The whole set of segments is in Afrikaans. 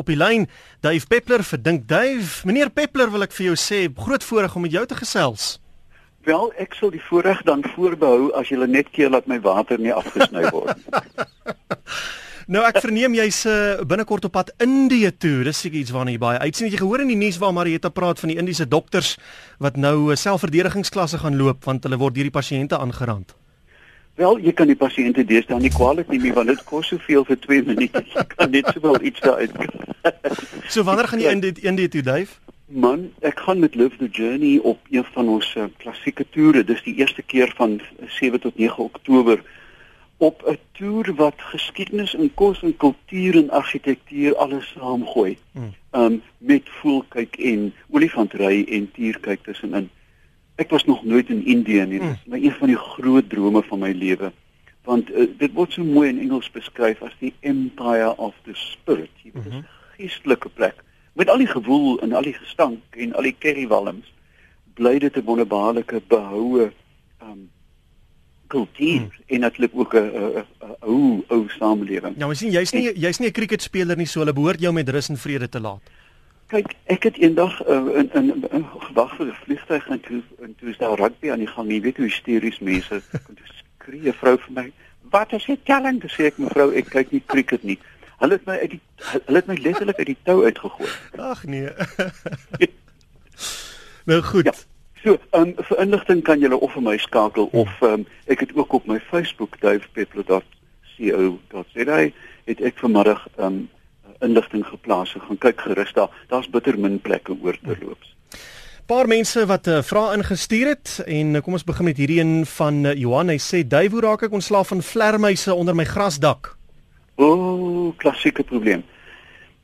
op die lyn Dave Peppler vir Dink Dave. Meneer Peppler, wil ek vir jou sê, groot voorreg om met jou te gesels. Wel, ek sal die voorreg dan voorbehou as jy net keer laat my water nie afgesny word nou ek verneem jy's uh, binnekort op pad Indië toe. Dis seker iets waarna jy baie uitsien. Jy gehoor in die nuus waar Marieta praat van die Indiese dokters wat nou uh, selfverdedigingsklasse gaan loop want hulle word deur die pasiënte aangerand? Wel, jy kan die pasiënte deesdae nie kwaliteit nie, want dit kos soveel vir 2 minute. Jy kan net sowel iets daaruit. so wanneer gaan jy in dit in die toe duif? Man, ek gaan met Live the Journey op een van ons uh, klassieke toere. Dis die eerste keer van 7 tot 9 Oktober op 'n toer wat geskiedenis en kos en kultuur en argitektuur alles saamgooi. Hmm. Um met voelkyk en olifantry en tierkyk tussenin. Ek was nog nooit in Indië nie. Dit is my een van die groot drome van my lewe. Want uh, dit word so mooi in Engels beskryf as die empire of the spirit. Dit is 'n mhm. geestelike plek met al die gewoel en al die gestank en al die currywalms. Bly dit 'n wonderbaarlike behoue um kultuur hmm. en natuurlik ook 'n ou ou samelewing. Ja, maar sien jy's nie jy's nie 'n cricketspeler nie, so hulle behoort jou met rus en vrede te laat. Kyk, ek het eendag uh, in in, in gewag vir 'n vliegtuig en toe en toe is daar rugby aan die gang. Jy weet hoe hysteries mense toe skree 'n vrou vir my. Wat is dit telling? Dis ek mevrou, ek kyk nie cricket nie. Hulle het my uit die hulle het my letterlik uit die tou uitgegooi. Ag nee. nou goed. Ja. So, um, vir inligting kan julle of vir my skakel hmm. of um, ek het ook op my Facebook duifpeppler.co.za het ek vanmiddag um, inligting geplaas. Gaan kyk gerus daar. Daar's bitter min plekke oor te loop. Paar mense wat 'n uh, vrae ingestuur het en uh, kom ons begin met hierdie een van uh, Johan. Hy sê: "Dave, hoe raak ek ontslaaf van vlermuise onder my grasdak?" O, oh, klassieke probleem.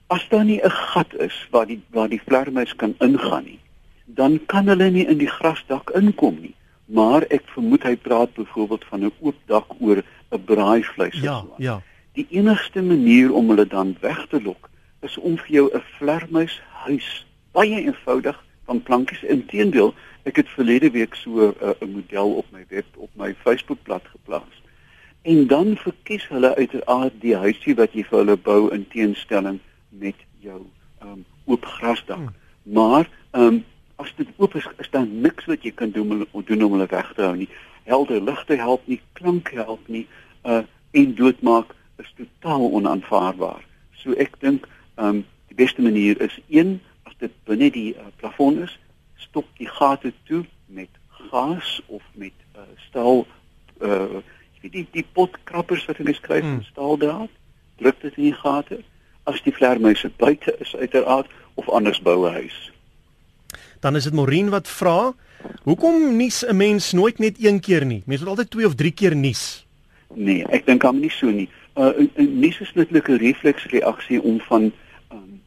As daar nie 'n gat is waar die waar die vlermuis kan ingaan nie, dan kan hulle nie in die grasdak inkom nie. Maar ek vermoed hy praat byvoorbeeld van 'n oop dak oor 'n braaivleis of ja, so. Ja, ja. Die enigste manier om hulle dan weg te lok is om vir jou 'n vlermuis huis. Baie eenvoudig van plankies. Inteendeel, ek het verlede week so eh, 'n uh, model op my web op my Facebookblad geplaas. En dan verkies hulle uiteraard die huisie wat jy vir hulle bou in teenstelling met jou um, oop grasdak. Hmm. Maar um, as dit oop is, is daar niks wat jy kan doen om doen om hulle weg te hou nie. Helder ligte help nie, klank help nie, uh en doodmaak totaal onaanvaarbaar. So ek dink ehm um, die beste manier is een as dit binne die uh, plafon is, stop die gate toe met gas of met uh, staal uh weet die die potkrappers wat hulle skryf hmm. staaldraad, druk dit in die gate. As die vlermuise buite is uiteraard of anders bou 'n huis. Dan is dit Morien wat vra, hoekom nies 'n mens nooit net een keer nie? Mense moet altyd twee of drie keer nies. Nee, ek dink hom nie so nie uh, 'n niesuslike refleksreaksie om van um,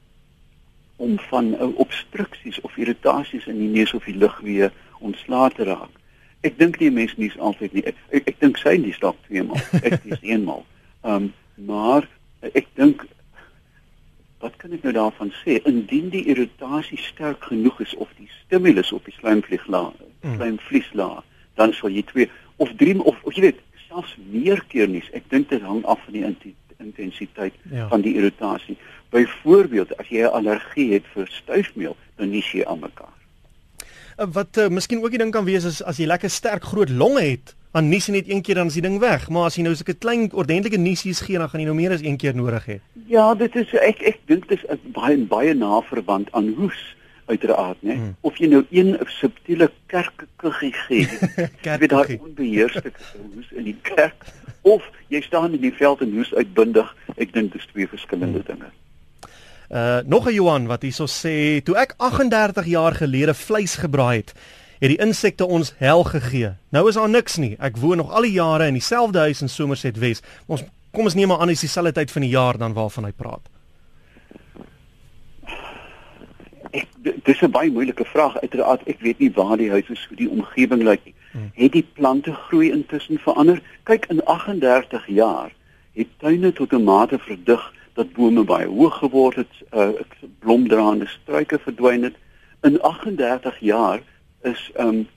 om van uh, obstruksies of irritasies in die neus of die lug weer ontslae te raak. Ek dink die mens nie altyd nie. Ek, ek, ek dink sy nie dalk twee maal. Ek is eenmaal. Ehm um, maar ek dink wat kan ek nou daarvan sê? Indien die irritasie sterk genoeg is of die stimulus op die slijmvlieglaag, mm. slijmvlieslaag, dan sal jy twee of drie of, of jy weet selfs meer keer nie. Ek dink dit hang af van die intensiteit ja. van die irritasie. Byvoorbeeld, as jy 'n allergie het vir stuifmeel, dan nie jy aan mekaar. Eh, wat uh, miskien ook die ding kan wees is as jy lekker sterk groot longe het, dan nies jy net een keer dan is die ding weg, maar as jy nou so 'n klein ordentlike niesies gee, dan gaan jy nou meer as een keer nodig hê. Ja, dit is ek ek dink dit is baie baie na verband aan hoes uiteraard, né? Hmm. Of jy nou een subtiele kerkkuggie gee, jy weet daai onbeheerste hoes in die kerk of jy staan in die veld en hoes uitbundig, ek dink dis twee verskillende hmm. dinge. Uh nog 'n Johan wat hierso sê, toe ek 38 jaar gelede vleis gebraai het, het die insekte ons hel gegee. Nou is daar niks nie. Ek woon nog al die jare in dieselfde huis in Somerset Wes. Ons kom ons neem maar aan dis dieselfde tyd van die jaar dan waarvan hy praat. Ek dis 'n baie moeilike vraag. Uiteraard ek weet nie waar die huis is hoe die omgewing lyk nie. Hmm. het die plante groei intussen verander? Kyk in 38 jaar het tuine tot 'n mate verdig dat bome baie hoog geword het uh, blomdraande struike verdwyn het. In 38 jaar is um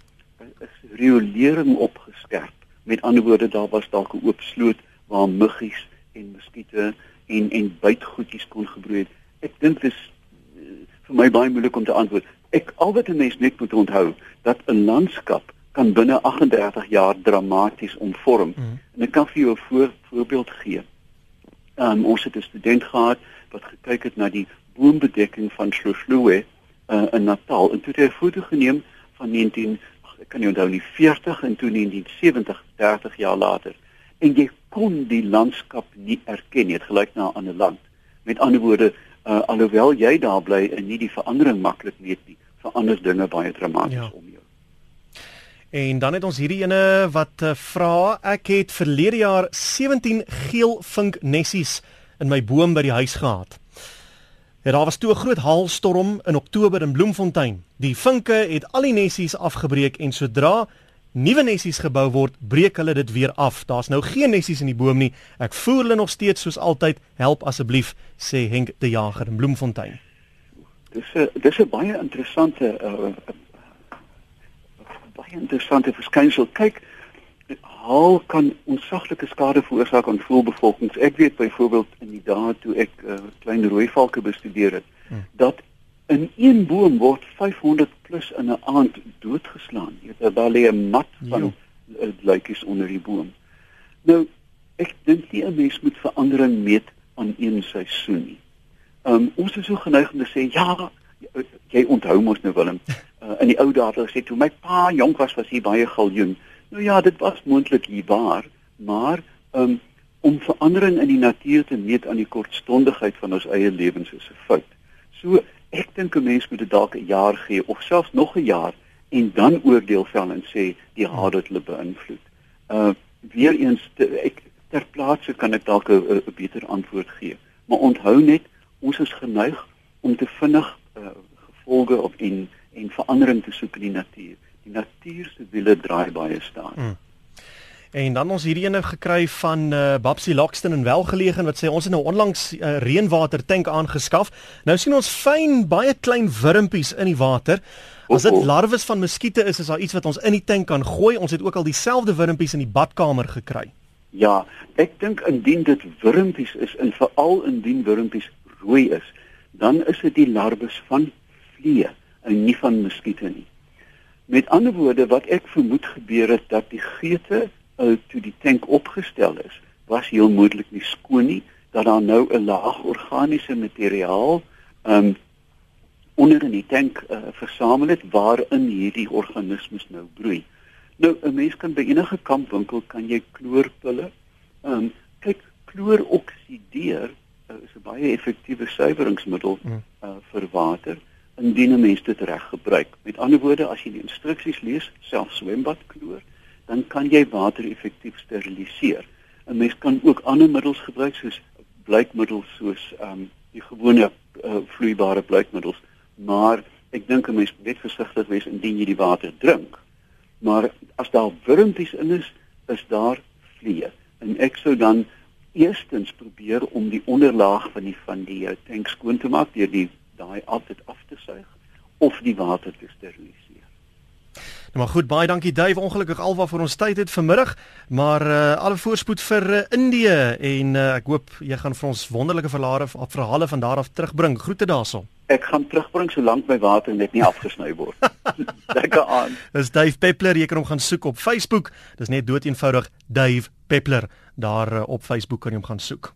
is riolering opgeskerp. Met ander woorde daar was dalk 'n oop sloot waar muggies en muskiete en en bytgoedjies kon gebroei het. Ek dink dis vir my baie moeilik om te antwoord. Ek al wat 'n mens net moet onthou dat 'n landskap kan binne 38 jaar dramaties omvorm. Mm. En ek kan vir jou 'n voor, voorbeeld gee. Um, ons het 'n student gehad wat gekyk het na die boombedekking van Schlossloe uh, in Natal en toe het hy 'n foto geneem van 19 ek kan nie onthou nie 40 en toe 1970 30 jaar later en jy kon die landskap nie erken nie. Dit gelyk na 'n ander land. Met ander woorde, uh, alhoewel jy daar bly en nie die verandering maklik weet nie, verander dinge baie dramaties ja. om jou. En dan het ons hierdie ene wat uh, vra, ek het verlede jaar 17 geel vink nessies in my boom by die huis gehad. Ja, daar was toe 'n groot haalstorm in Oktober in Bloemfontein. Die vinke het al die nessies afgebreek en sodra nuwe nessies gebou word, breek hulle dit weer af. Daar's nou geen nessies in die boom nie. Ek voer hulle nog steeds soos altyd. Help asseblief, sê Henk de Jager in Bloemfontein. Dis 'n dis 'n baie interessante uh, baie interessante verskynsel. Kyk, haal kan onsaglike skade veroorsaak aan voëlbevolkings. Ek weet byvoorbeeld in die dae toe ek uh, klein rooi valke bestudeer het, hmm. dat in een boom word 500 plus in 'n aand doodgeslaan. Jy weet daar lê 'n mat van uh, luitjies onder die boom. Nou, ek dink nie 'n mens moet verandering meet aan een seisoen nie. Um, ons is so geneig om te sê ja, jy onthou mos nou Willem uh, in die ou dae het gesê toe my pa jonk was was hy baie galjoen. Nou ja, dit was moontlik hier waar, maar um, om verandering in die natuur te meet aan die kortstondigheid van ons eie lewens is 'n fout. So ek dink 'n mens moet dit dalk 'n jaar gee of selfs nog 'n jaar en dan oordeel vel en sê die haat het hulle beïnvloed. Uh weer eens te, ek ter plaatse kan ek dalk 'n beter antwoord gee. Maar onthou net, ons is geneig om te vinnig uh, gevolge of in en verandering te soek in die natuur. Die natuur se wiele draai baie staan. Mm. En dan ons hierdie ene gekry van uh, Babsie Lockston in Welgelegen wat sê ons het nou onlangs 'n uh, reënwater tank aangeskaf. Nou sien ons fyn baie klein wurmpies in die water. As dit larwes van muskiete is, is daar iets wat ons in die tank kan gooi. Ons het ook al dieselfde wurmpies in die badkamer gekry. Ja, ek dink indien dit wurmpies is en veral indien wurmpies rooi is, dan is dit die larwes van vliee en nie van muskiete nie. Met ander woorde wat ek vermoed gebeur het dat die geete uh, toe die tank opgestel is, was heel moontlik nie skoon nie, dat daar nou 'n laag organiese materiaal um onder in die tank uh, versamel het waarin hierdie organismes nou broei. Nou 'n mens kan by enige kampwinkel kan jy kloorpille. Um kyk, kloor oksideer uh, is 'n baie effektiewe suiweringsmiddel uh, vir water indien 'n mens dit reg gebruik. Met ander woorde, as jy die instruksies lees, self swembadkloor, dan kan jy water effektief steriliseer. 'n Mens kan ook ander middels gebruik soos blikmiddels soos ehm um, die gewone uh, vloeibare blikmiddels, maar ek dink 'n mens moet net versigtig wees indien jy die water drink. Maar as daar wurmpies in is, is daar vliee. En ek sou dan eerstens probeer om die onderlaag van die van die uh, tank skoon te maak deur die daai altyd af te suig of die water te steriliseer. Nou maar goed, baie dankie Dave. Ongelukkig alwaar vir ons tyd het vanmiddag, maar uh, alle voorspoed vir uh, Indië en uh, ek hoop jy gaan vir ons wonderlike verhale of verhale van daar af terugbring. Groete daarso. Ek gaan terugbring solank my water net nie afgesny word. Lekker aan. Dis Dave Peppler, jy kan hom gaan soek op Facebook. Dis net doeteenvoudig Dave Peppler daar uh, op Facebook kan jy hom gaan soek.